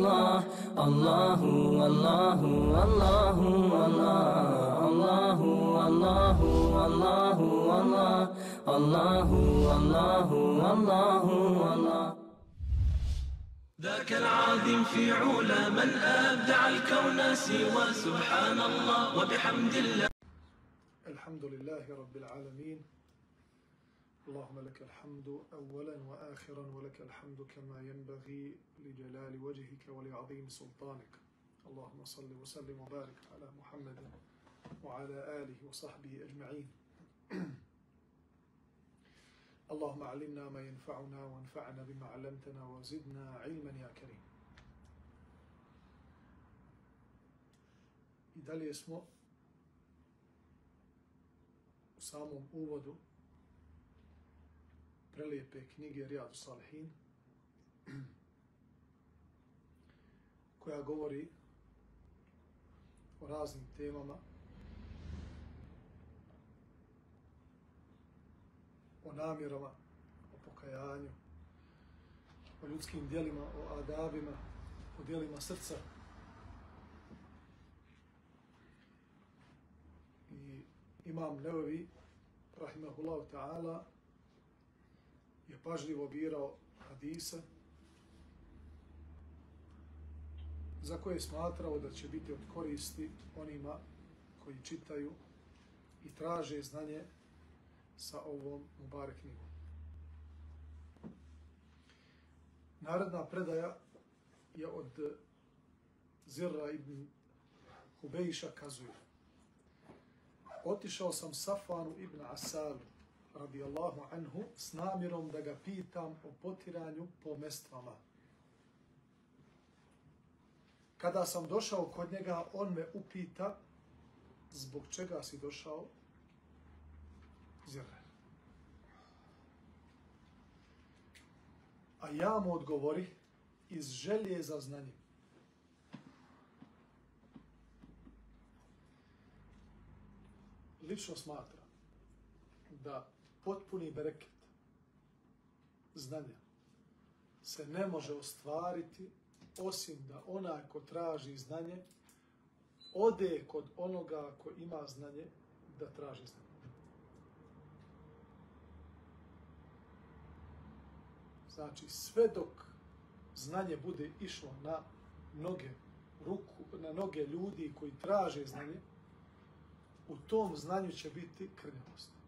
الله الله والله والله الله الله الله الله الله الله الله الله ذاك العظيم في علا من أبدع الكون سوى سبحان الله وبحمد الله الحمد لله رب العالمين اللهم لك الحمد أولا وآخرا ولك الحمد كما ينبغي لجلال وجهك ولعظيم سلطانك. اللهم صل وسلم وبارك على محمد وعلى آله وصحبه أجمعين. اللهم علمنا ما ينفعنا وانفعنا بما علمتنا وزدنا علما يا كريم. I dalje smo u samom uvodu prelijepe knjige Rijadu Salihin koja govori o raznim temama o namjerama, o pokajanju, o ljudskim dijelima, o adabima, o dijelima srca. I imam Neovi, rahimahullahu ta'ala, je pažljivo birao hadise za koje je smatrao da će biti od koristi onima koji čitaju i traže znanje sa ovom Mubarek knjigom. Naredna predaja je od Zirra ibn Hubejša kazuje. Otišao sam Safanu ibn Asalu, radijallahu anhu, s namjerom da ga pitam o potiranju po mestvama. Kada sam došao kod njega, on me upita zbog čega si došao zirre. A ja mu odgovori iz želje za znanjem. Lično smatra da potpuni bereket znanja se ne može ostvariti osim da onaj ko traži znanje ode kod onoga ko ima znanje da traži znanje. Znači, sve dok znanje bude išlo na noge, ruku, na noge ljudi koji traže znanje, u tom znanju će biti krnjavost.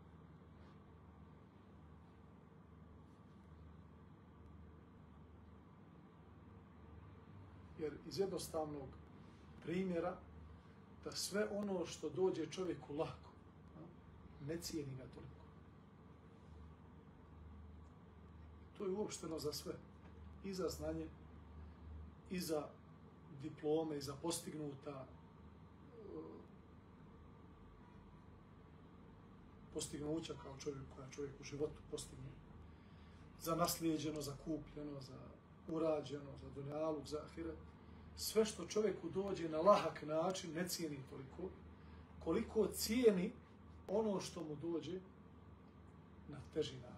Jer iz jednostavnog primjera da sve ono što dođe čovjeku lako, ne cijeni ga toliko. To je uopšteno za sve. I za znanje, i za diplome, i za postignuta postignuća kao čovjek koja čovjek u životu postigne. Za naslijeđeno, za kupljeno, za urađeno, za dunjaluk, za ahiret. Sve što čovjeku dođe na lahak način ne cijeni toliko, koliko cijeni ono što mu dođe na teži način.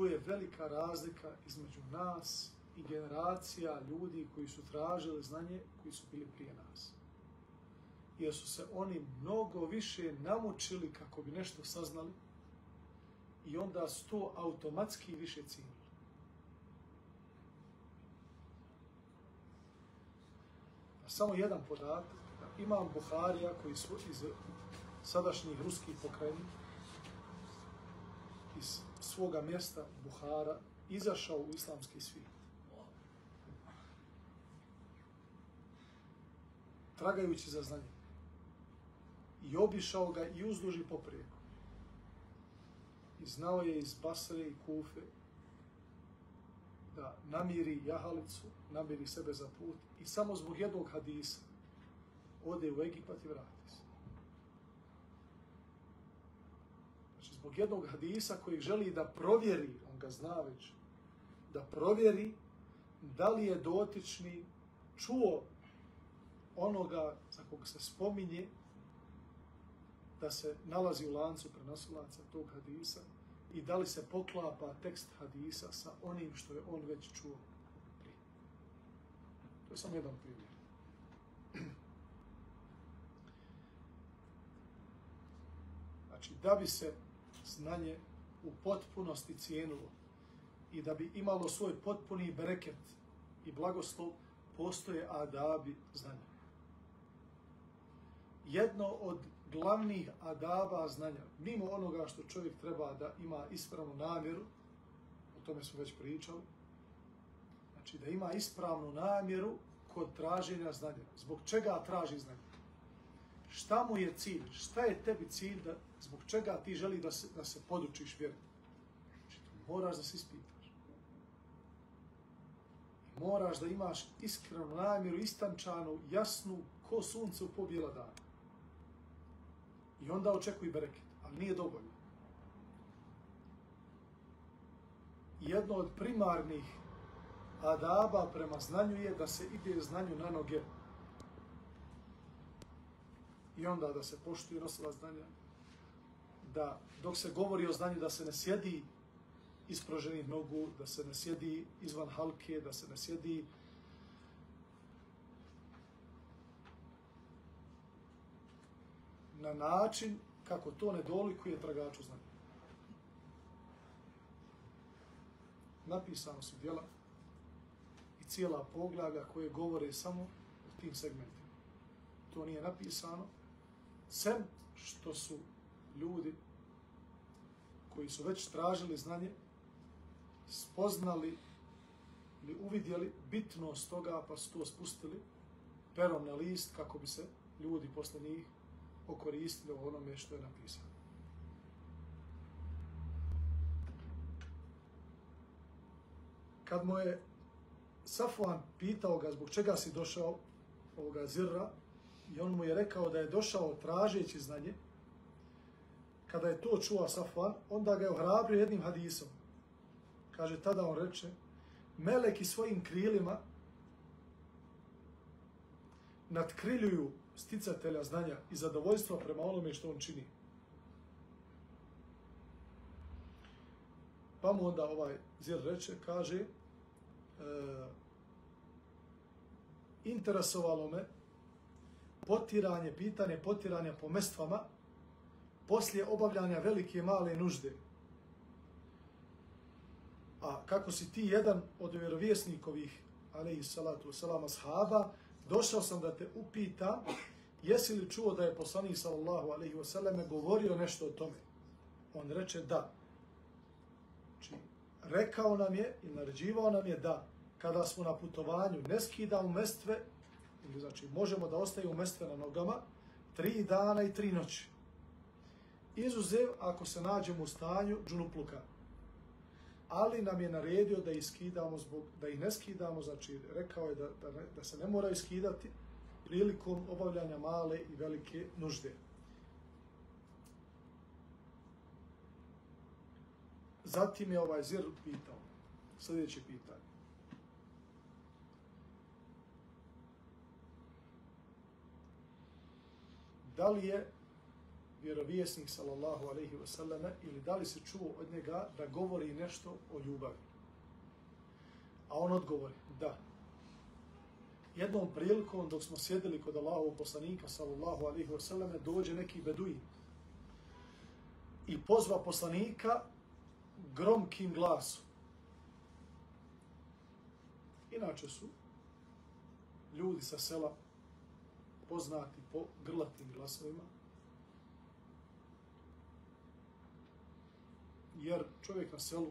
tu je velika razlika između nas i generacija ljudi koji su tražili znanje, koji su bili prije nas. Jer su se oni mnogo više namučili kako bi nešto saznali i onda su to automatski više cijenili. Samo jedan podatak. Imam Buharija koji su iz sadašnjih ruskih pokrajina, iz svoga mjesta Buhara izašao u islamski svijet. Tragajući za znanje. I obišao ga i uzduži poprijeko. I znao je iz Basre i Kufe da namiri jahalicu, namiri sebe za put i samo zbog jednog hadisa ode u Egipat i vrati se. Znači, zbog jednog hadisa koji želi da provjeri, on ga zna već, da provjeri da li je dotični čuo onoga za kog se spominje da se nalazi u lancu prenosilaca tog hadisa i da li se poklapa tekst hadisa sa onim što je on već čuo prije. To je samo jedan primjer. Znači, da bi se znanje u potpunosti cijenulo i da bi imalo svoj potpuni bereket i blagoslov, postoje adabi znanja. Jedno od glavnih adaba znanja, mimo onoga što čovjek treba da ima ispravnu namjeru, o tome smo već pričali, znači da ima ispravnu namjeru kod traženja znanja. Zbog čega traži znanje? Šta mu je cilj? Šta je tebi cilj da, zbog čega ti želi da se, da se podučiš vjeru? Znači, moraš da se ispitaš. I moraš da imaš iskrenu namjeru, istančanu, jasnu, ko sunce u pobjela dana. I onda očekuj bereket, ali nije dovoljno. Jedno od primarnih adaba prema znanju je da se ide znanju na noge. I onda da se poštuje nosila znanja. Da dok se govori o znanju da se ne sjedi isproženih nogu, da se ne sjedi izvan halke, da se ne sjedi na način kako to ne dolikuje tragaču znanja. Napisano su djela i cijela poglavlja koje govore samo o tim segmentima. To nije napisano, sem što su ljudi koji su već tražili znanje, spoznali ili uvidjeli bitnost toga, pa su to spustili perom na list kako bi se ljudi posle njih okoristili u onome što je napisano. Kad mu je Safuan pitao ga zbog čega si došao ovoga zirra i on mu je rekao da je došao tražeći znanje, kada je to čuo Safuan, onda ga je ohrabrio jednim hadisom. Kaže, tada on reče, meleki svojim krilima nadkriljuju sticatelja znanja i zadovoljstva prema onome što on čini. Pa mu onda ovaj zir reče, kaže, e, interesovalo me potiranje, pitanje potiranja po mestvama poslije obavljanja velike i male nužde. A kako si ti jedan od vjerovjesnikovih, ali i salatu salama sahaba, došao sam da te upitam jesi li čuo da je poslanik sallallahu alaihi wa sallam govorio nešto o tome? On reče da. Znači, rekao nam je i naređivao nam je da kada smo na putovanju ne skidamo mestve, ili znači možemo da ostaju mestve na nogama, tri dana i tri noći. Izuzev ako se nađemo u stanju džunupluka. Ali nam je naredio da ih skidamo zbog, da ih ne skidamo, znači rekao je da, da, ne, da se ne moraju skidati, prilikom obavljanja male i velike nužde. Zatim je ovaj zir pitao, sljedeće pitanje. Da li je vjerovjesnik sallallahu alaihi wa sallam ili da li se čuo od njega da govori nešto o ljubavi? A on odgovori, da jednom prilikom dok smo sjedili kod Allahovog poslanika sallallahu alaihi wasallam dođe neki beduin i pozva poslanika gromkim glasom. Inače su ljudi sa sela poznati po grlatim glasovima, jer čovjek na selu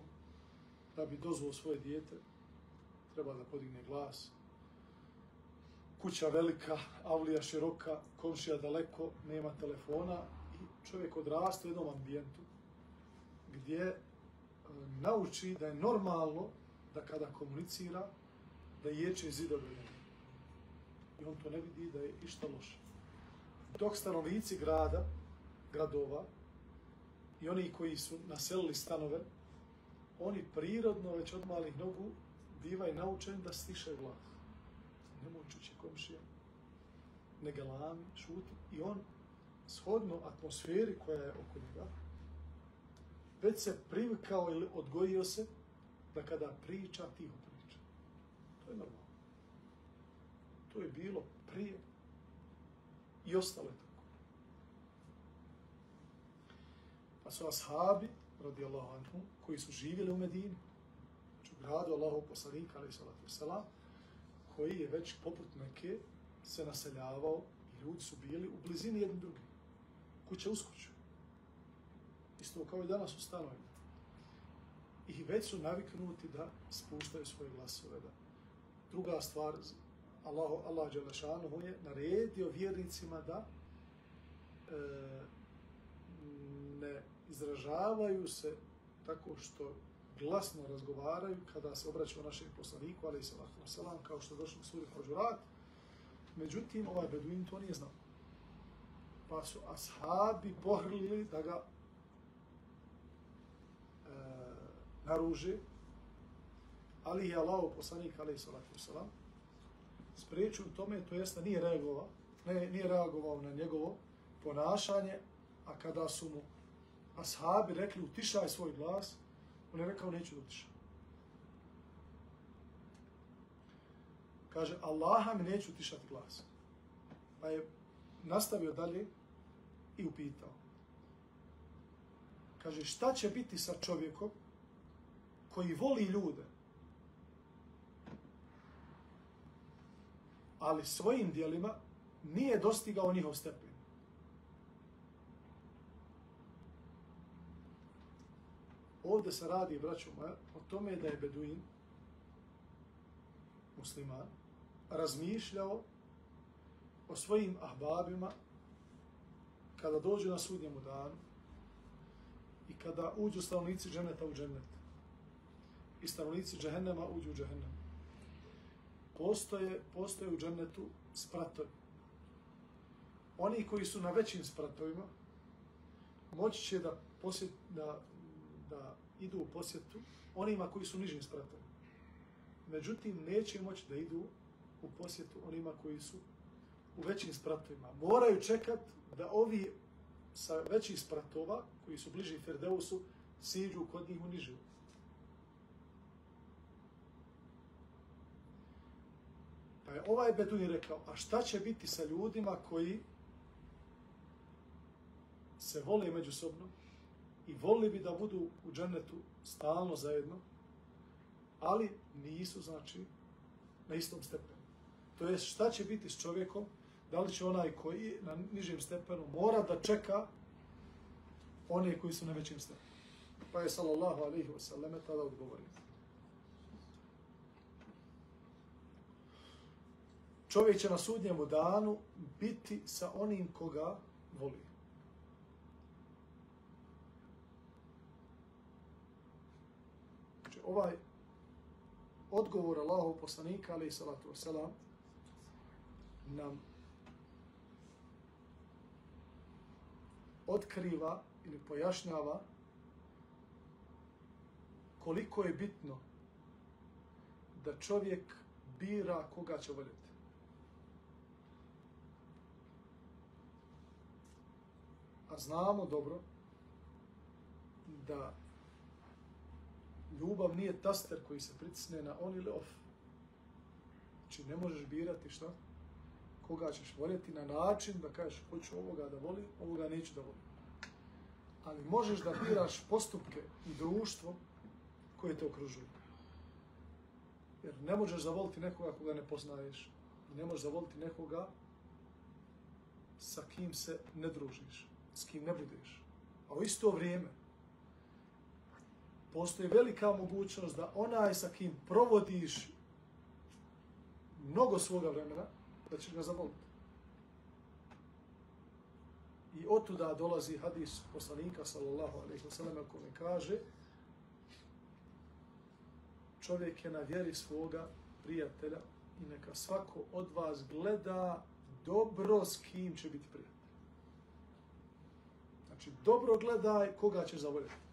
da bi dozvao svoje dijete treba da podigne glas, kuća velika, avlija široka, komšija daleko, nema telefona i čovjek odraste u jednom ambijentu gdje e, nauči da je normalno da kada komunicira, da ječe zidove I on to ne vidi da je išta loše. Dok stanovnici grada, gradova i oni koji su naselili stanove, oni prirodno već od malih nogu bivaju naučeni da stiše glas nemoj čući komšija, ne galami, šuti. I on, shodno atmosferi koja je oko njega, već se privikao ili odgojio se da kada priča, tiho priča. To je normalno. To je bilo prije i ostalo je tako. Pa su ashabi, radijallahu anhu, koji su živjeli u Medini, znači u gradu Allahu poslanika, ali salatu selam, koji je već poput neke se naseljavao i ljudi su bili u blizini jedni drugi. Kuća uz kuću. Isto kao i danas u stanovima. I već su naviknuti da spuštaju svoje glasove. Da. Druga stvar, Allah, Allah Đelešanu je naredio vjernicima da e, ne izražavaju se tako što glasno razgovaraju kada se obraćaju našem poslaniku, ali i salatu wasalam, kao što je došlo u suri Hođurat. Međutim, ovaj Beduin to nije znao. Pa su ashabi pohrlili da ga e, naruže, ali je Allah poslanik, ali i salatu wasalam, spriječio tome, to jest da nije reagovao, ne, nije reagovao na njegovo ponašanje, a kada su mu ashabi rekli utišaj svoj glas, on je rekao neću da utišam. Kaže, Allaha mi neću utišati glas. Pa je nastavio dalje i upitao. Kaže, šta će biti sa čovjekom koji voli ljude, ali svojim dijelima nije dostigao njihov stepen. Ovdje se radi, braćo moja, o tome da je Beduin, musliman, razmišljao o svojim ahbabima kada dođu na sudnjemu danu i kada uđu stanovnici dženeta u dženet i stanovnici džehennema uđu u džehennem. Postoje, postoje u džennetu spratovi. Oni koji su na većim spratovima moći će da, posjet, da da idu u posjetu onima koji su nižim spratom. Međutim, neće moći da idu u posjetu onima koji su u većim spratovima. Moraju čekat da ovi sa većih spratova, koji su bliži Ferdeusu, siđu kod njih u nižu. Pa je ovaj Beduin rekao, a šta će biti sa ljudima koji se vole međusobno, i volili bi da budu u džennetu stalno zajedno, ali nisu, znači, na istom stepenu. To je šta će biti s čovjekom, da li će onaj koji na nižem stepenu mora da čeka one koji su na većem stepenu. Pa je sallallahu alaihi wa sallam tada odgovorio. Čovjek će na sudnjemu danu biti sa onim koga voli. Znači, ovaj odgovor Allahov poslanika, ali i salatu wasalam, nam otkriva ili pojašnjava koliko je bitno da čovjek bira koga će voljeti. A znamo dobro da ljubav nije taster koji se pritisne na on ili off. Znači ne možeš birati šta? Koga ćeš voljeti na način da kažeš hoću ovoga da volim, ovoga neću da volim. Ali možeš da biraš postupke i društvo koje te okružuju. Jer ne možeš zavoliti nekoga koga ne poznaješ. I ne možeš zavoliti nekoga sa kim se ne družiš, s kim ne budeš. A u isto vrijeme, postoji velika mogućnost da onaj sa kim provodiš mnogo svoga vremena, da će ga zavoliti. I otuda dolazi hadis poslanika, sallallahu alaihi wa sallam, kome kaže čovjek je na vjeri svoga prijatelja i neka svako od vas gleda dobro s kim će biti prijatelj. Znači, dobro gledaj koga ćeš zavoljeti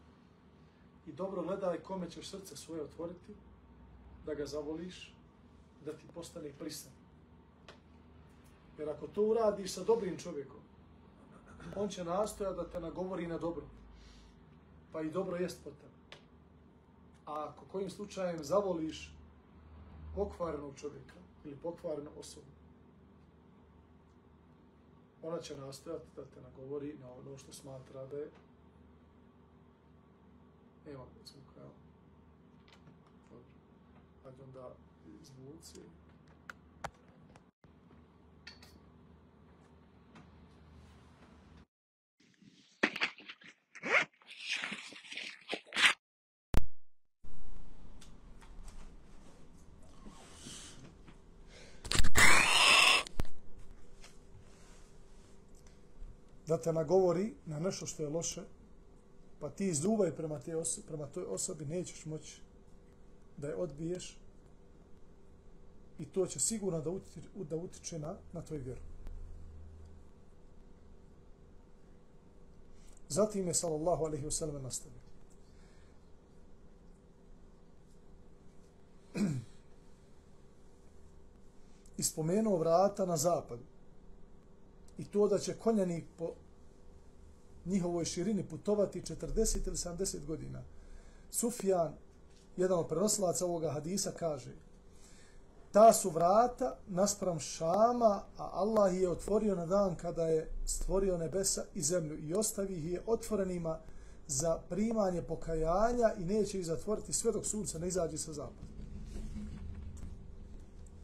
dobro gledaj kome ćeš srce svoje otvoriti, da ga zavoliš, da ti postane prisan. Jer ako to uradiš sa dobrim čovjekom, on će nastoja da te nagovori na dobro. pa i dobro jest po tebe. A ako kojim slučajem zavoliš pokvarenog čovjeka ili pokvarenu osobu, ona će nastojati da te nagovori na ono što smatra da je nema zvuka, evo. Dobro. Hajde onda zvuci. da te nagovori na nešto što je loše, pa ti izuvaj prema, te osobi, prema toj osobi, nećeš moći da je odbiješ i to će sigurno da utiče, da utiče na, na tvoju vjeru. Zatim je sallallahu alaihi wasallam nastavio. Ispomenuo vrata na zapadu i to da će konjanik po njihovoj širini putovati 40 ili 70 godina. Sufjan, jedan od prenosilaca ovoga hadisa, kaže ta su vrata naspram Šama, a Allah je otvorio na dan kada je stvorio nebesa i zemlju i ostavi ih je otvorenima za primanje pokajanja i neće ih zatvoriti sve dok sunce ne izađe sa zapada.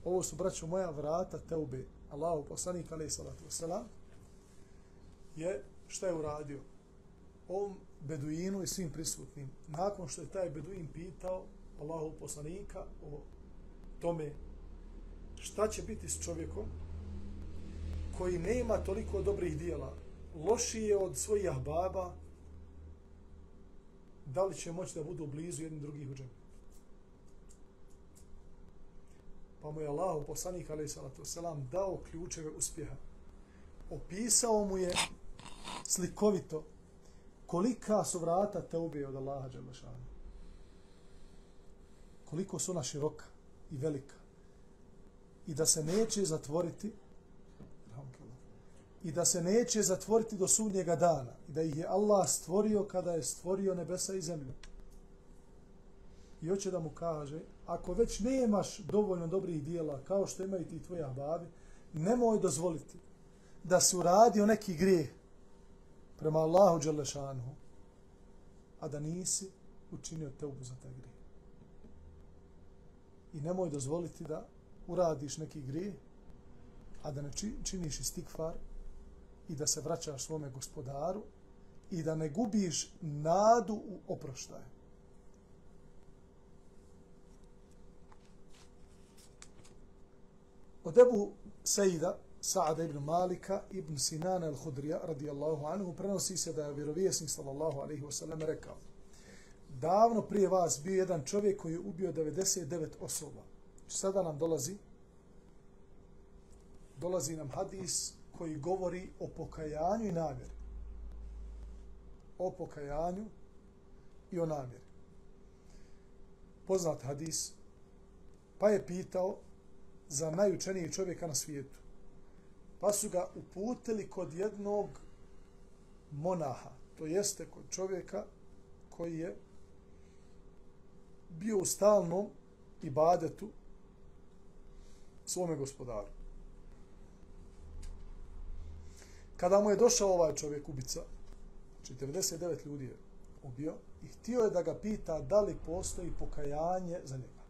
Ovo su, braćo moja, vrata Teube. Allahu poslanik, alaih salatu wasalam, je šta je uradio? Ovom beduinu i svim prisutnim, nakon što je taj beduin pitao Allahu poslanika o tome šta će biti s čovjekom koji nema toliko dobrih dijela, loši je od svojih baba, da li će moći da budu blizu jedni drugih u džemi? Pa mu je Allah, poslanik alaih salatu selam, dao ključeve uspjeha. Opisao mu je slikovito kolika su vrata te ubije od Allaha Đelešana. Koliko su ona široka i velika. I da se neće zatvoriti i da se neće zatvoriti do sudnjega dana. I da ih je Allah stvorio kada je stvorio nebesa i zemlju. I hoće da mu kaže, ako već nemaš dovoljno dobrih dijela kao što imaju ti tvoja babi, nemoj dozvoliti da se uradio neki grijeh prema Allahu Đelešanu, a da nisi učinio teubu za taj grije. I nemoj dozvoliti da uradiš neki grije, a da ne činiš istikfar i da se vraćaš svome gospodaru i da ne gubiš nadu u oproštaju. Od Ebu Sejda, Sa'ada ibn Malika ibn Sinana al-Hudrija radijallahu anhu prenosi se da je vjerovijesnik sallallahu alaihi wasallam rekao davno prije vas bio jedan čovjek koji je ubio 99 osoba. Sada nam dolazi dolazi nam hadis koji govori o pokajanju i namjeri. O pokajanju i o namjeri. Poznat hadis pa je pitao za najučenijeg čovjeka na svijetu pa su ga uputili kod jednog monaha, to jeste kod čovjeka koji je bio u stalnom ibadetu svome gospodaru. Kada mu je došao ovaj čovjek ubica, znači 49 ljudi je ubio, i htio je da ga pita da li postoji pokajanje za njega.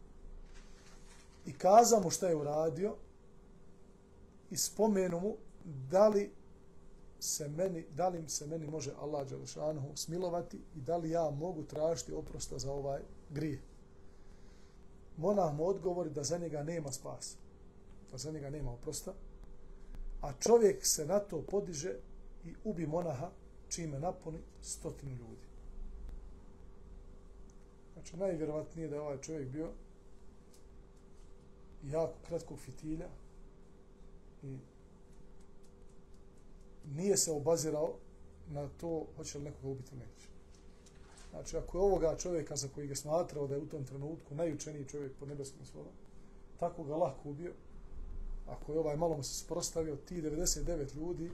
I kaza mu šta je uradio, i spomenu mu da li se meni, da li se meni može Allah Đelešanohu smilovati i da li ja mogu tražiti oprosta za ovaj grije. Monah mu odgovori da za njega nema spasa, da za njega nema oprosta, a čovjek se na to podiže i ubi monaha čime napuni stotinu ljudi. Znači, najvjerovatnije da je ovaj čovjek bio jako kratkog fitilja, i nije se obazirao na to hoće li nekoga ubiti neće. Znači, ako je ovoga čovjeka za koji ga smatrao da je u tom trenutku najučeniji čovjek pod nebeskom svodom, tako ga lahko ubio, ako je ovaj malo mu se sprostavio, ti 99 ljudi,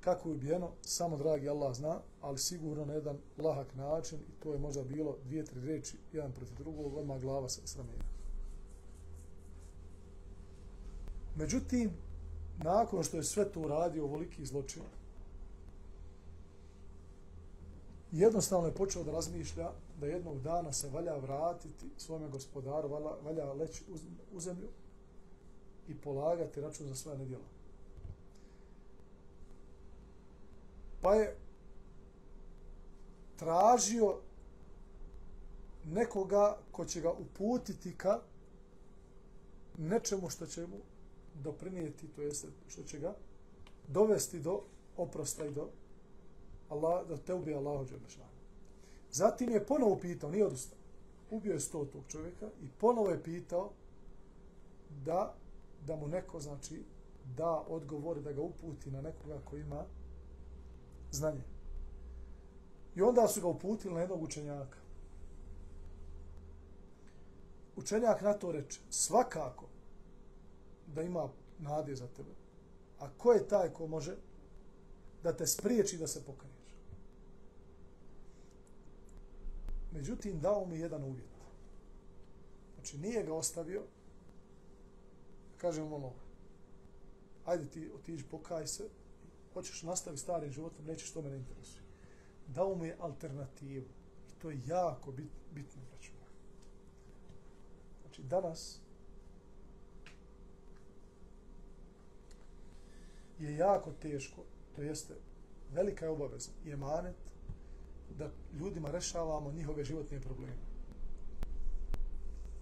kako je ubijeno, samo dragi Allah zna, ali sigurno na jedan lahak način i to je možda bilo dvije, tri reči, jedan protiv drugog, odmah glava sa sramena. Međutim, nakon što je sve to uradio ovoliki zločin, jednostavno je počeo da razmišlja da jednog dana se valja vratiti svome gospodaru, valja, valja leći u, u zemlju i polagati račun za svoje nedjela. Pa je tražio nekoga ko će ga uputiti ka nečemu što će mu doprinijeti, to jest što će ga dovesti do oprosta i do Allah, da te ubije Allahu Đelešanu. Zatim je ponovo pitao, nije odustao, ubio je sto tog čovjeka i ponovo je pitao da, da mu neko, znači, da odgovori, da ga uputi na nekoga koji ima znanje. I onda su ga uputili na jednog učenjaka. Učenjak na to reče, svakako da ima nade za tebe. A ko je taj ko može da te spriječi da se pokaješ? Međutim, dao mi jedan uvjet. Znači, nije ga ostavio, kažem ono, ajde ti otiđi, pokaj se, hoćeš nastaviti starim životom, nećeš to mene interesuje. Dao mu je alternativu. I to je jako bit, bitno, braću. Znači, danas je jako teško, to jeste velika je obaveza i emanet da ljudima rešavamo njihove životne probleme.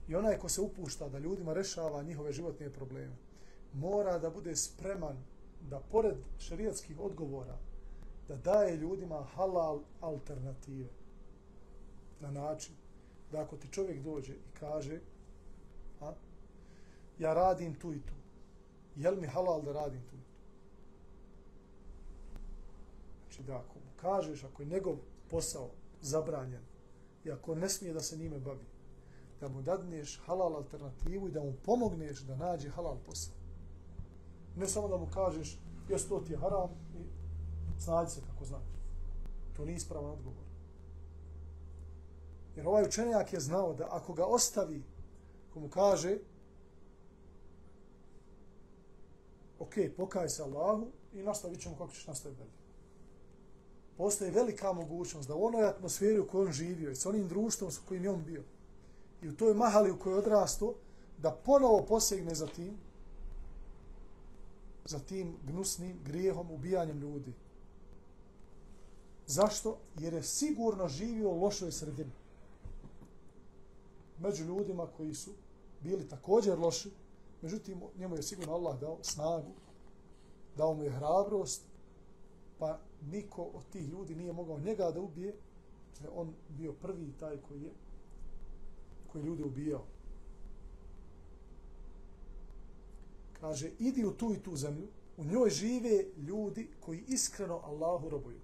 I onaj ko se upušta da ljudima rešava njihove životne probleme, mora da bude spreman da pored šerijatskih odgovora da daje ljudima halal alternative na način da ako ti čovjek dođe i kaže a, ja radim tu i tu jel mi halal da radim tu i tu znači da ako mu kažeš ako je njegov posao zabranjen i ako ne smije da se njime bavi da mu dadneš halal alternativu i da mu pomogneš da nađe halal posao Ne samo da mu kažeš, jes to ti je haram i snađi se kako znaš. To nije ispravan odgovor. Jer ovaj učenjak je znao da ako ga ostavi, ko mu kaže, ok, pokaj se Allahu i nastavit ćemo kako ćeš nastaviti dalje. Postoji velika mogućnost da u onoj atmosferi u kojoj on živio i s onim društvom s kojim je on bio i u toj mahali u kojoj je odrasto, da ponovo posegne za tim za tim gnusnim grijehom ubijanjem ljudi. Zašto? Jer je sigurno živio u lošoj sredini. Među ljudima koji su bili također loši, međutim, njemu je sigurno Allah dao snagu, dao mu je hrabrost, pa niko od tih ljudi nije mogao njega da ubije, jer on bio prvi taj koji je koji ljude ubijao. kaže, idi u tu i tu zemlju, u njoj žive ljudi koji iskreno Allahu robuju.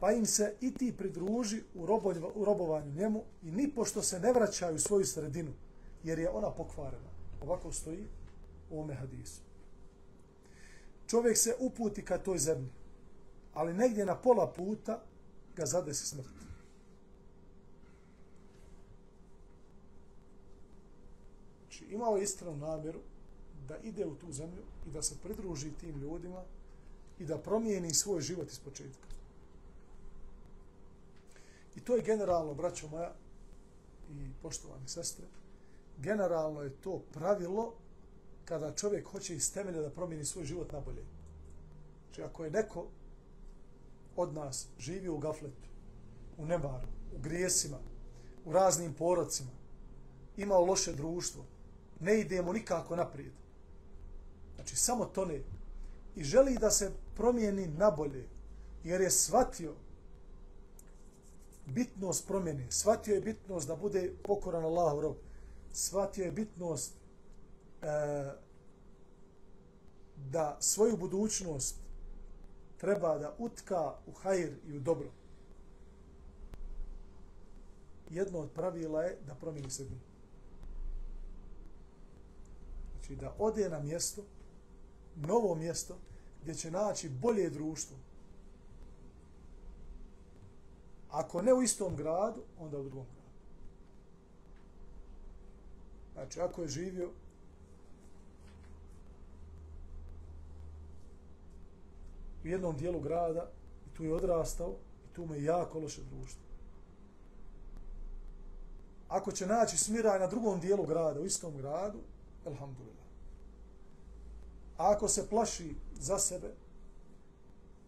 Pa im se i ti pridruži u, roboj, u robovanju njemu i ni pošto se ne vraćaju u svoju sredinu, jer je ona pokvarena. Ovako stoji u ome hadisu. Čovjek se uputi ka toj zemlji, ali negdje na pola puta ga zadesi smrt. Znači, imao je iskrenu namjeru da ide u tu zemlju i da se pridruži tim ljudima i da promijeni svoj život iz početka. I to je generalno, braćo moja i poštovani sestre, generalno je to pravilo kada čovjek hoće iz temelja da promijeni svoj život na bolje. Znači, ako je neko od nas živio u gafletu, u nebaru, u grijesima, u raznim porocima, imao loše društvo, ne idemo nikako naprijed. Znači, samo to ne. I želi da se promijeni na bolje, jer je shvatio bitnost promjene, shvatio je bitnost da bude pokoran Allahu rob, shvatio je bitnost e, da svoju budućnost treba da utka u hajr i u dobro. Jedno od pravila je da promijeni sredinu. Znači da ode na mjesto, novo mjesto, gdje će naći bolje društvo. Ako ne u istom gradu, onda u drugom gradu. Znači, ako je živio u jednom dijelu grada i tu je odrastao i tu mu je jako loše društvo. Ako će naći smiraj na drugom dijelu grada, u istom gradu, alhamdulillah. A ako se plaši za sebe,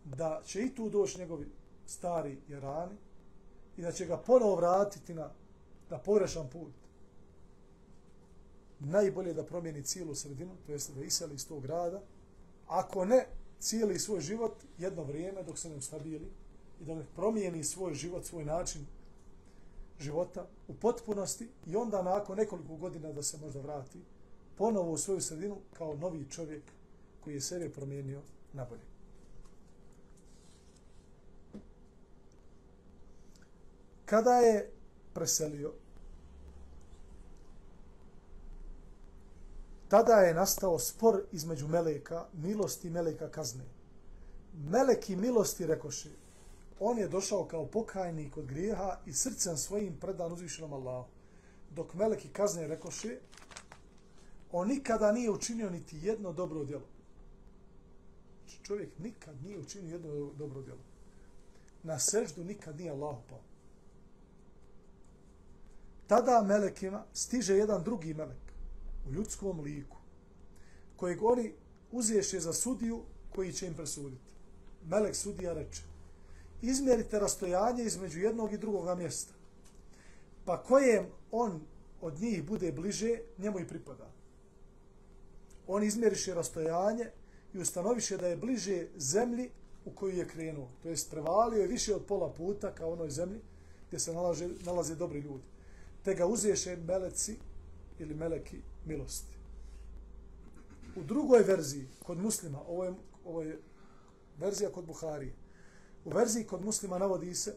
da će i tu doći njegovi stari jerani i da će ga ponovo vratiti na, na pogrešan put, najbolje da promijeni cijelu sredinu, to jest da iseli iz tog grada, ako ne, cijeli svoj život jedno vrijeme dok se ne ustabili i da ne promijeni svoj život, svoj način života u potpunosti i onda nakon nekoliko godina da se možda vrati ponovo u svoju sredinu kao novi čovjek koji je sebe promijenio na bolje. Kada je preselio, tada je nastao spor između meleka, milosti i meleka kazne. Meleki milosti rekoši, on je došao kao pokajnik od grijeha i srcem svojim predan uzvišenom Allahu. Dok meleki kazne rekoši, on nikada nije učinio niti jedno dobro djelo. Čovjek nikad nije učinio jedno dobro djelo. Na seždu nikad nije Allah pao. Tada melekima stiže jedan drugi melek u ljudskom liku kojeg oni uzješe za sudiju koji će im presuditi. Melek sudija reče izmjerite rastojanje između jednog i drugog mjesta. Pa kojem on od njih bude bliže, njemu i pripada. On izmjeriše rastojanje i ustanoviše da je bliže zemlji u koju je krenuo. To jest prevalio je više od pola puta kao onoj zemlji gdje se nalaze, nalaze dobri ljudi. Te ga uzješe meleci ili meleki milosti. U drugoj verziji, kod muslima, ovo je, ovo je verzija kod Buharije, u verziji kod muslima navodi se,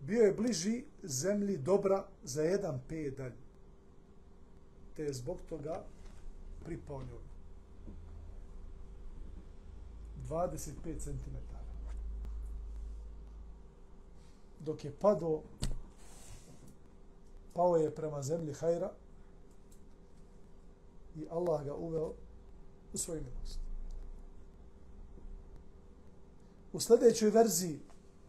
bio je bliži zemlji dobra za jedan pedalj. Te je zbog toga pripao njoj. 25 cm. Dok je padao, pao je prema zemlji hajra i Allah ga uveo u svoju milost. U sljedećoj verziji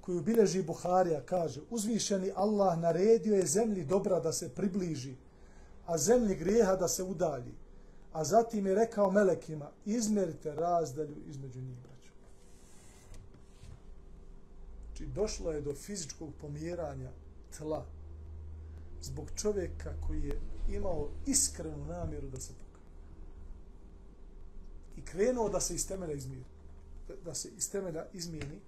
koju bileži Buharija kaže uzvišeni Allah naredio je zemlji dobra da se približi, a zemlji grijeha da se udalji. A zatim je rekao melekima, izmerite razdalju između njih, braću. Znači, došlo je do fizičkog pomjeranja tla zbog čovjeka koji je imao iskrenu namjeru da se pomjera. I krenuo da se iz temelja izmiri da se iz temelja izmijeni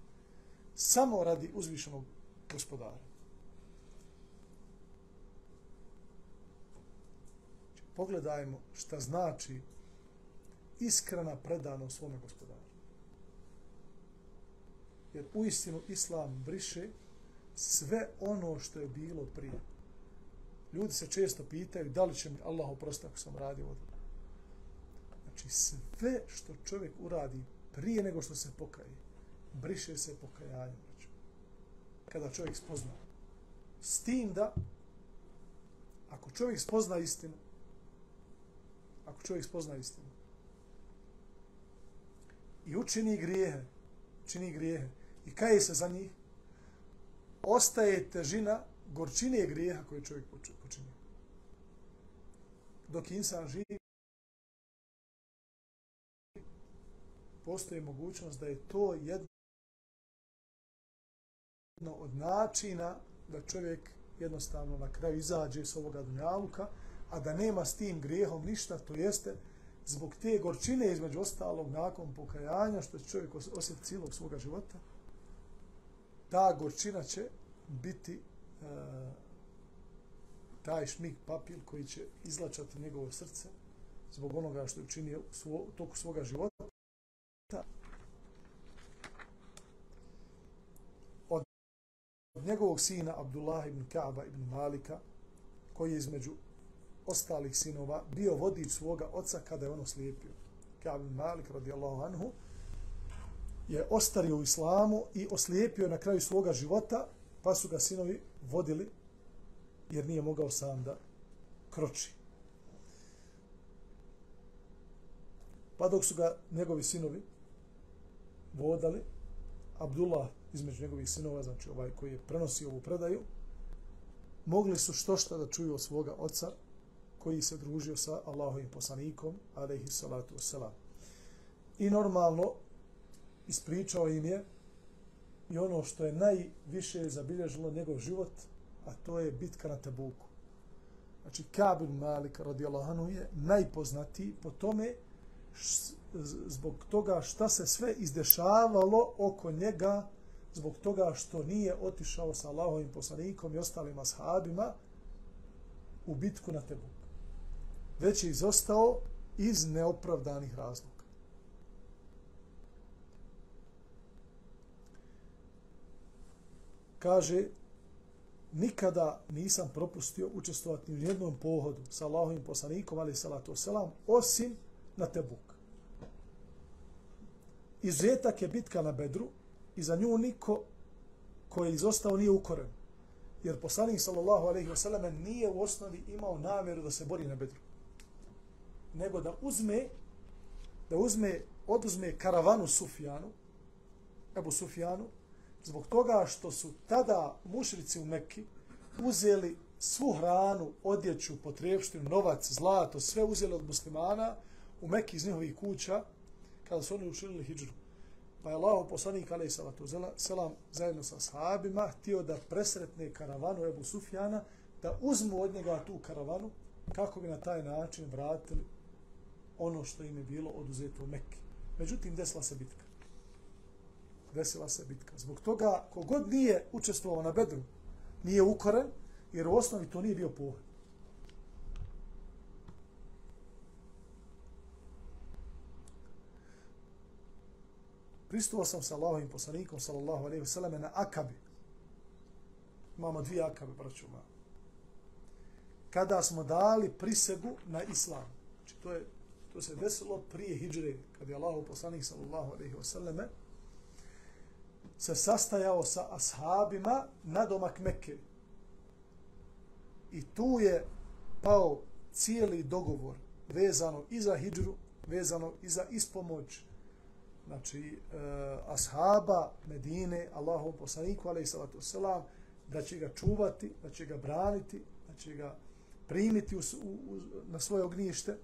samo radi uzvišenog gospodara. Pogledajmo šta znači iskrena predana svome gospodaru. Jer u istinu Islam briše sve ono što je bilo prije. Ljudi se često pitaju da li će mi Allah oprostiti ako sam radio ovo. Znači sve što čovjek uradi prije nego što se pokaje, briše se pokajanje. Znači. Kada čovjek spozna. S tim da, ako čovjek spozna istinu, ako čovjek spozna istinu, i učini grijehe, čini grijehe, i kaje se za njih, ostaje težina gorčine grijeha koje čovjek počinio. Dok insan živi, postoji mogućnost da je to jedno od načina da čovjek jednostavno na kraju izađe s ovoga dunjaluka, a da nema s tim grijehom ništa, to jeste zbog te gorčine između ostalog nakon pokajanja, što će čovjek osjeti cijelog svoga života, ta gorčina će biti e, taj šmik papir koji će izlačati njegovo srce zbog onoga što je učinio u, svo, toku svoga života od njegovog sina Abdullah ibn Kaaba ibn Malika, koji je između ostalih sinova bio vodič svoga oca kada je ono slijepio. Kaab ibn Malik radijallahu anhu je ostario u islamu i oslijepio na kraju svoga života, pa su ga sinovi vodili, jer nije mogao sam da kroči. Pa dok su ga njegovi sinovi vodali, Abdullah između njegovih sinova, znači ovaj koji je prenosio ovu predaju, mogli su što šta da čuju od svoga oca koji se družio sa Allahovim poslanikom, alaihi salatu wasalam. I normalno ispričao im je i ono što je najviše zabilježilo njegov život, a to je bitka na Tebuku. Znači, Kabir Malik radijallahu anhu je najpoznatiji po tome zbog toga šta se sve izdešavalo oko njega zbog toga što nije otišao sa Allahovim poslanikom i ostalim ashabima u bitku na Tebuk. Već je izostao iz neopravdanih razloga. Kaže, nikada nisam propustio učestvovati u jednom pohodu sa Allahovim poslanikom, ali salatu selam, osim na Tebuk. Izuzetak je bitka na Bedru i za nju niko koji je izostao nije ukoren. Jer poslanik sallallahu alejhi ve selleme nije u osnovi imao namjeru da se bori na Bedru. Nego da uzme da uzme oduzme karavanu Sufjanu, Ebu Sufjanu, zbog toga što su tada mušrici u Mekki uzeli svu hranu, odjeću, potrebštinu, novac, zlato, sve uzeli od muslimana u Mekki iz njihovih kuća, kada su oni učinili hijđru. Pa je Allah poslanik alaih salatu selam zajedno sa sahabima htio da presretne karavanu Ebu Sufjana, da uzmu od njega tu karavanu kako bi na taj način vratili ono što im je bilo oduzeto u Mekke. Međutim, desila se bitka. Desila se bitka. Zbog toga, kogod nije učestvovao na bedru, nije ukoren, jer u osnovi to nije bio pohod. Pristuo sam sa Allahovim poslanikom, sallallahu alaihi vseleme, na Akabi. Imamo dvije Akabe, braću moja. Kada smo dali prisegu na Islam. Znači, to, je, to se desilo prije hijđre, kad je Allahov poslanik, sallallahu alaihi vseleme, se sastajao sa ashabima na domak Mekke. I tu je pao cijeli dogovor vezano i za hijđru, vezano i za ispomoć znači uh, ashaba Medine, Allahov poslaniku, alaih salatu selam, da će ga čuvati, da će ga braniti, da će ga primiti u, u, u, na svoje ognjište.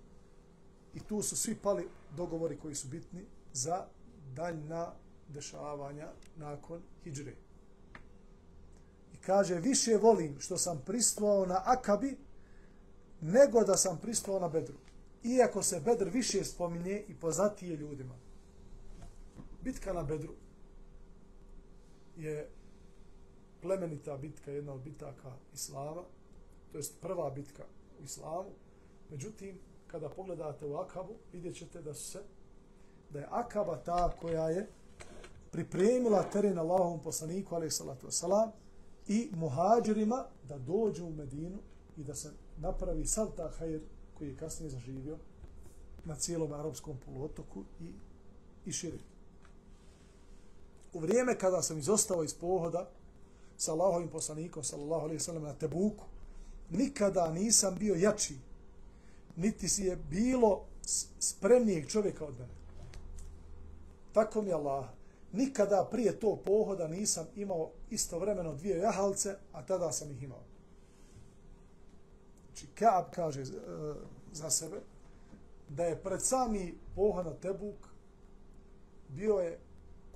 I tu su svi pali dogovori koji su bitni za daljna dešavanja nakon hijđre. I kaže, više volim što sam pristvao na Akabi, nego da sam pristvao na Bedru. Iako se Bedr više spominje i poznatije ljudima bitka na Bedru je plemenita bitka, jedna od bitaka Islama, to jest prva bitka u Islamu. Međutim, kada pogledate u Akabu, vidjet ćete da se da je Akaba ta koja je pripremila teren Allahovom poslaniku, alaih salatu wasalam, i muhađirima da dođu u Medinu i da se napravi sad ta hajr koji je kasnije zaživio na cijelom arapskom poluotoku i, i širiti u vrijeme kada sam izostao iz pohoda sa Allahovim poslanikom, sallallahu alaihi sallam, na Tebuku, nikada nisam bio jači, niti si je bilo spremnijeg čovjeka od mene. Tako mi je Allah. Nikada prije to pohoda nisam imao istovremeno dvije jahalce, a tada sam ih imao. Znači, Kaab kaže e, za sebe da je pred sami pohod na Tebuk bio je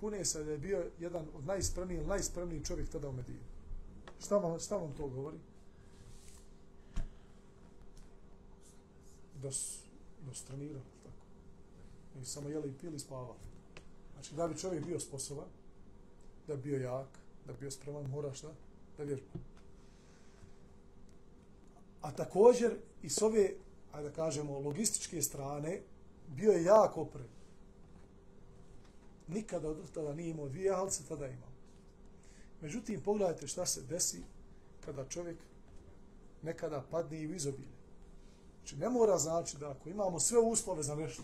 kune se da je bio jedan od najspremnijih, najspremniji čovjek tada u Medinu. Šta vam, šta vam to govori? Da su, da su trenirali, tako. I samo jeli i pili i spavali. Znači, da bi čovjek bio sposoban, da bi bio jak, da bi bio spreman, mora šta? Da vježba. A također, i s ove, ajde da kažemo, logističke strane, bio je jak opremljen nikada od tada nije imao dvije halce, tada je imao. Međutim, pogledajte šta se desi kada čovjek nekada padne i u izobilje. Znači, ne mora znači da ako imamo sve uslove za nešto,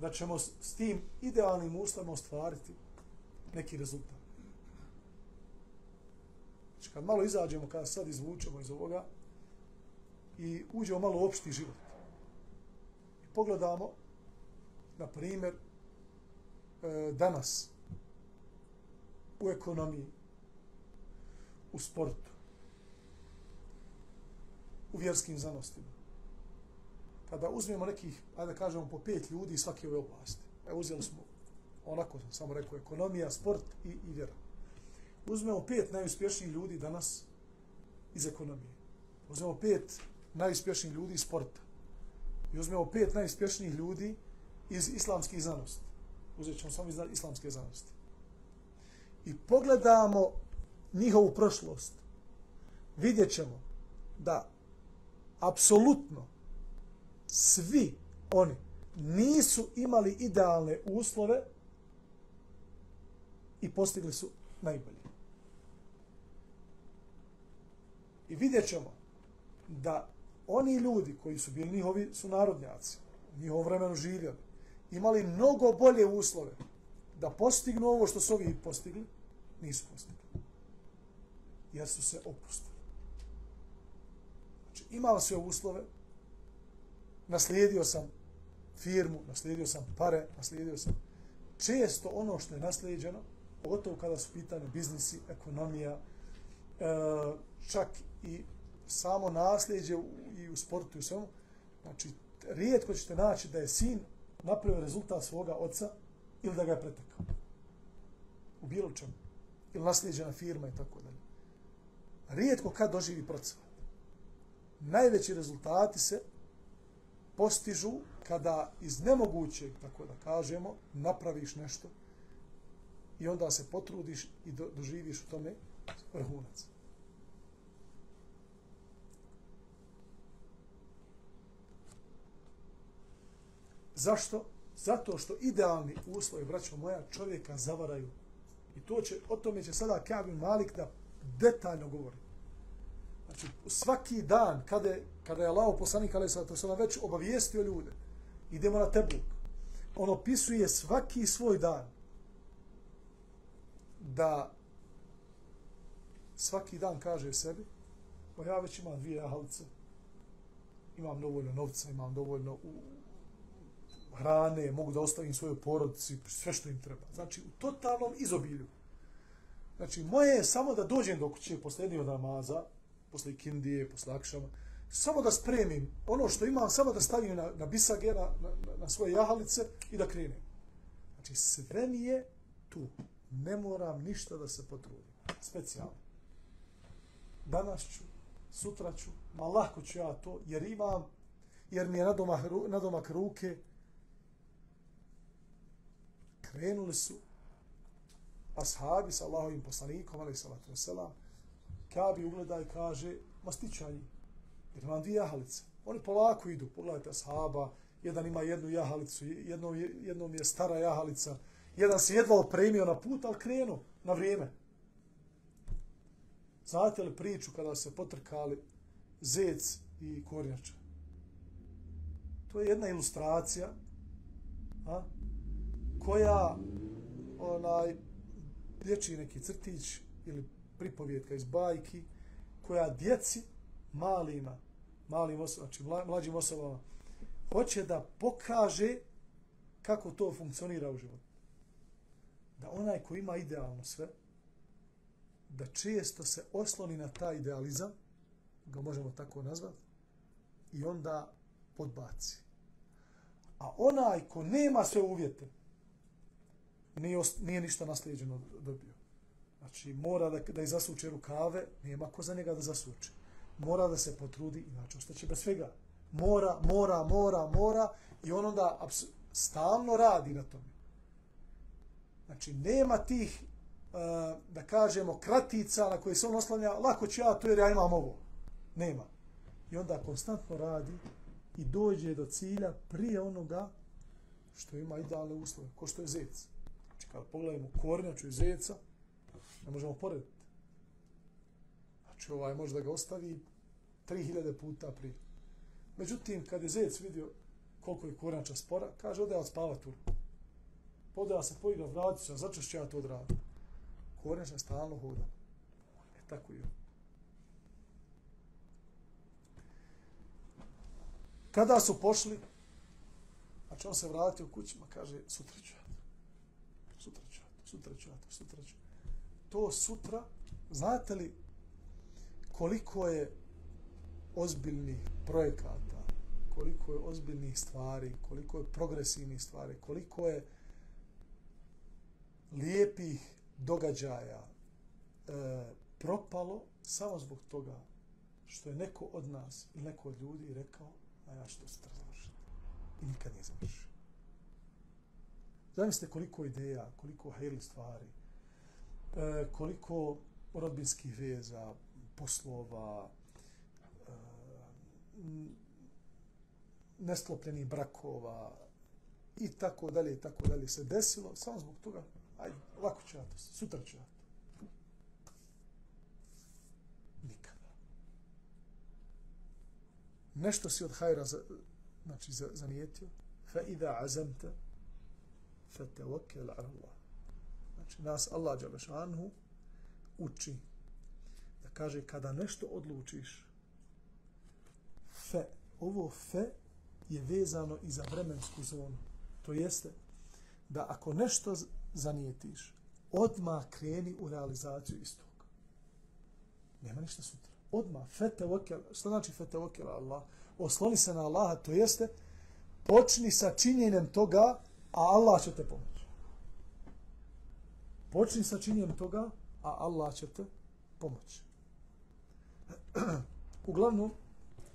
da ćemo s, tim idealnim uslovima ostvariti neki rezultat. Znači, kad malo izađemo, kada sad izvučemo iz ovoga i uđemo malo u opšti život i pogledamo, na primjer, E, danas u ekonomiji, u sportu, u vjerskim zanostima. Kada uzmemo nekih, ajde da kažemo, po pet ljudi iz svake ove oblasti. Evo uzeli smo, onako sam samo rekao, ekonomija, sport i, i vjera. Uzmemo pet najuspješnijih ljudi danas iz ekonomije. Uzmemo pet najuspješnijih ljudi iz sporta. I uzmemo pet najuspješnijih ljudi iz islamskih znanosti. Uzet ćemo samo iz islamske znanosti. I pogledamo njihovu prošlost. Vidjet ćemo da apsolutno svi oni nisu imali idealne uslove i postigli su najbolje. I vidjet ćemo da oni ljudi koji su bili njihovi su narodnjaci, njihovo vremenu živjeli, imali mnogo bolje uslove da postignu ovo što su ovi postigli, nisu postigli. Jer su se opustili. Znači, imao sve uslove, naslijedio sam firmu, naslijedio sam pare, naslijedio sam često ono što je naslijeđeno, pogotovo kada su pitane biznisi, ekonomija, e, čak i samo nasljeđe i u sportu i u svemu, znači, rijetko ćete naći da je sin napravio rezultat svoga oca ili da ga je pretekao. U bilo čemu. Ili nasljeđena firma i tako dalje. Rijetko kad doživi procvat. Najveći rezultati se postižu kada iz nemogućeg, tako da kažemo, napraviš nešto i onda se potrudiš i doživiš u tome vrhunac. Zašto? Zato što idealni uslovi, braćo moja, čovjeka zavaraju. I to će, o tome će sada Kevin Malik da detaljno govori. Znači, svaki dan, kada je, kada je Allah poslanik, ali sada to sada već obavijestio ljude, idemo na Tebuk, on opisuje svaki svoj dan da svaki dan kaže sebi, pa ja već imam dvije jahalice, imam dovoljno novca, imam dovoljno u, hrane, mogu da ostavim svojoj porodici, sve što im treba. Znači, u totalnom izobilju. Znači, moje je samo da dođem do kuće posle jednog namaza, posle kindije, posle akšama, samo da spremim ono što imam, samo da stavim na, na bisage, na, na, na svoje jahalice i da krenem. Znači, sve mi je tu. Ne moram ništa da se potrudim. Specijalno. Danas ću, sutra ću, ma lako ću ja to, jer imam, jer mi je nadomak, nadomak ruke, krenuli su ashabi sa Allahovim poslanikom, ali salatu wasalam, Kabi ugleda i kaže, ma stičaj, jer imam dvije jahalice. Oni polako idu, pogledajte ashaba, jedan ima jednu jahalicu, jednom, jednom je stara jahalica, jedan se jedva opremio na put, ali krenu na vrijeme. Znate li priču kada se potrkali zec i kornjača? To je jedna ilustracija a, koja onaj dječji neki crtić ili pripovjetka iz bajki koja djeci malima, malim osobama, znači mlađim osobama, hoće da pokaže kako to funkcionira u životu. Da onaj ko ima idealno sve, da često se osloni na taj idealizam, ga možemo tako nazvati, i onda podbaci. A onaj ko nema sve uvjete, nije, nije ništa naslijeđeno dobio. Znači, mora da, da izasuče rukave, nema ko za njega da zasuče. Mora da se potrudi, inače ostaće bez svega. Mora, mora, mora, mora i on onda stalno radi na tome. Znači, nema tih, e, da kažemo, kratica na koje se on oslanja, lako ću ja to jer ja imam ovo. Nema. I onda konstantno radi i dođe do cilja prije onoga što ima idealne uslove, ko što je zec. Kada pogledamo kornjaču i zeca, ne možemo porediti. Znači, ovaj može da ga ostavi 3000 puta prije. Međutim, kad je zec vidio koliko je kornjača spora, kaže, ode od odspava tur. Ode se poigra, vrati se, zato ću ja to odradim. Kornjača stalno hoda. E tako je. Kada su pošli, znači on se vratio kućima, kaže, sutra ću ja to. Sutra ću ja to, sutra ću ja to, sutra ću. To sutra, znate li koliko je ozbiljnih projekata, koliko je ozbiljnih stvari, koliko je progresivnih stvari, koliko je lijepih događaja e, propalo samo zbog toga što je neko od nas ili neko od ljudi rekao a ja što se sutra završiti. I nikad nije završio. Zamislite koliko ideja, koliko hejli stvari, e, koliko rodbinskih veza, poslova, e, nesklopljenih brakova i tako dalje i tako dalje se desilo samo zbog toga ajde, lako će ja to, sutra će ja to. Nikada. Nešto si od hajra za, znači za, zanijetio, fa idha azamta, fa ala Allah. Znači, nas Allah Đalešanhu uči da kaže kada nešto odlučiš, fe, ovo fe je vezano i za vremensku zonu. To jeste da ako nešto zanijetiš, odmah kreni u realizaciju istog. Nema ništa sutra. Odmah, fete okel, što znači fete okel Allah? Osloni se na Allaha, to jeste, počni sa činjenjem toga, a Allah će te pomoći. Počni sa činjem toga, a Allah će te pomoći. Uglavnom,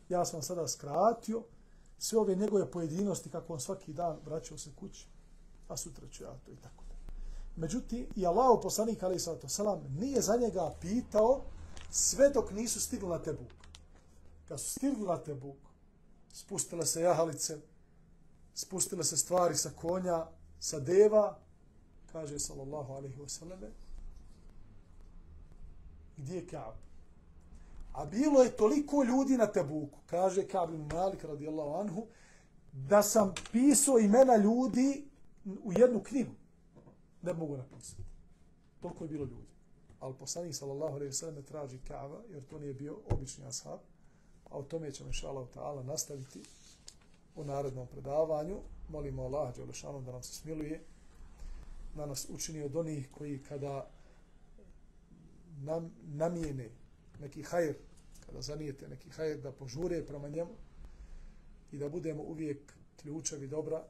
ja sam sada skratio sve ove njegove pojedinosti kako on svaki dan vraćao se kući, a sutra ću ja to i tako. Međutim, i Allah poslanik alaih sallatu salam nije za njega pitao sve dok nisu stigli na Tebuk. Kad su stigli na Tebuk, spustile se jahalice, spustile se stvari sa konja, sa deva, kaže sallallahu alaihi wasallam, gdje je Kaab? A bilo je toliko ljudi na Tebuku, kaže Kaab ibn Malik radijallahu anhu, da sam pisao imena ljudi u jednu knjigu ne mogu napisati. Toliko je bilo ljudi. Ali poslanik sallallahu alaihi wasallam traži Kaaba jer to nije bio obični ashab. A o tome ćemo inshallah taala nastaviti u narednom predavanju. Molimo Allaha dželle da nam se smiluje da nas učini od onih koji kada nam namijene neki hajr, kada zanijete neki hajr, da požure prema njemu i da budemo uvijek ključevi dobra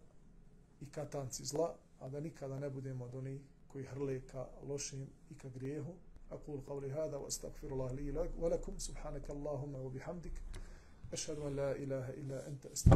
i katanci zla, a da nikada ne budemo od onih koji hrle ka lošim i ka grijehu. أقول قولي هذا وأستغفر الله لي ولكم سبحانك اللهم وبحمدك أشهد أن لا إله إلا أنت أستغفر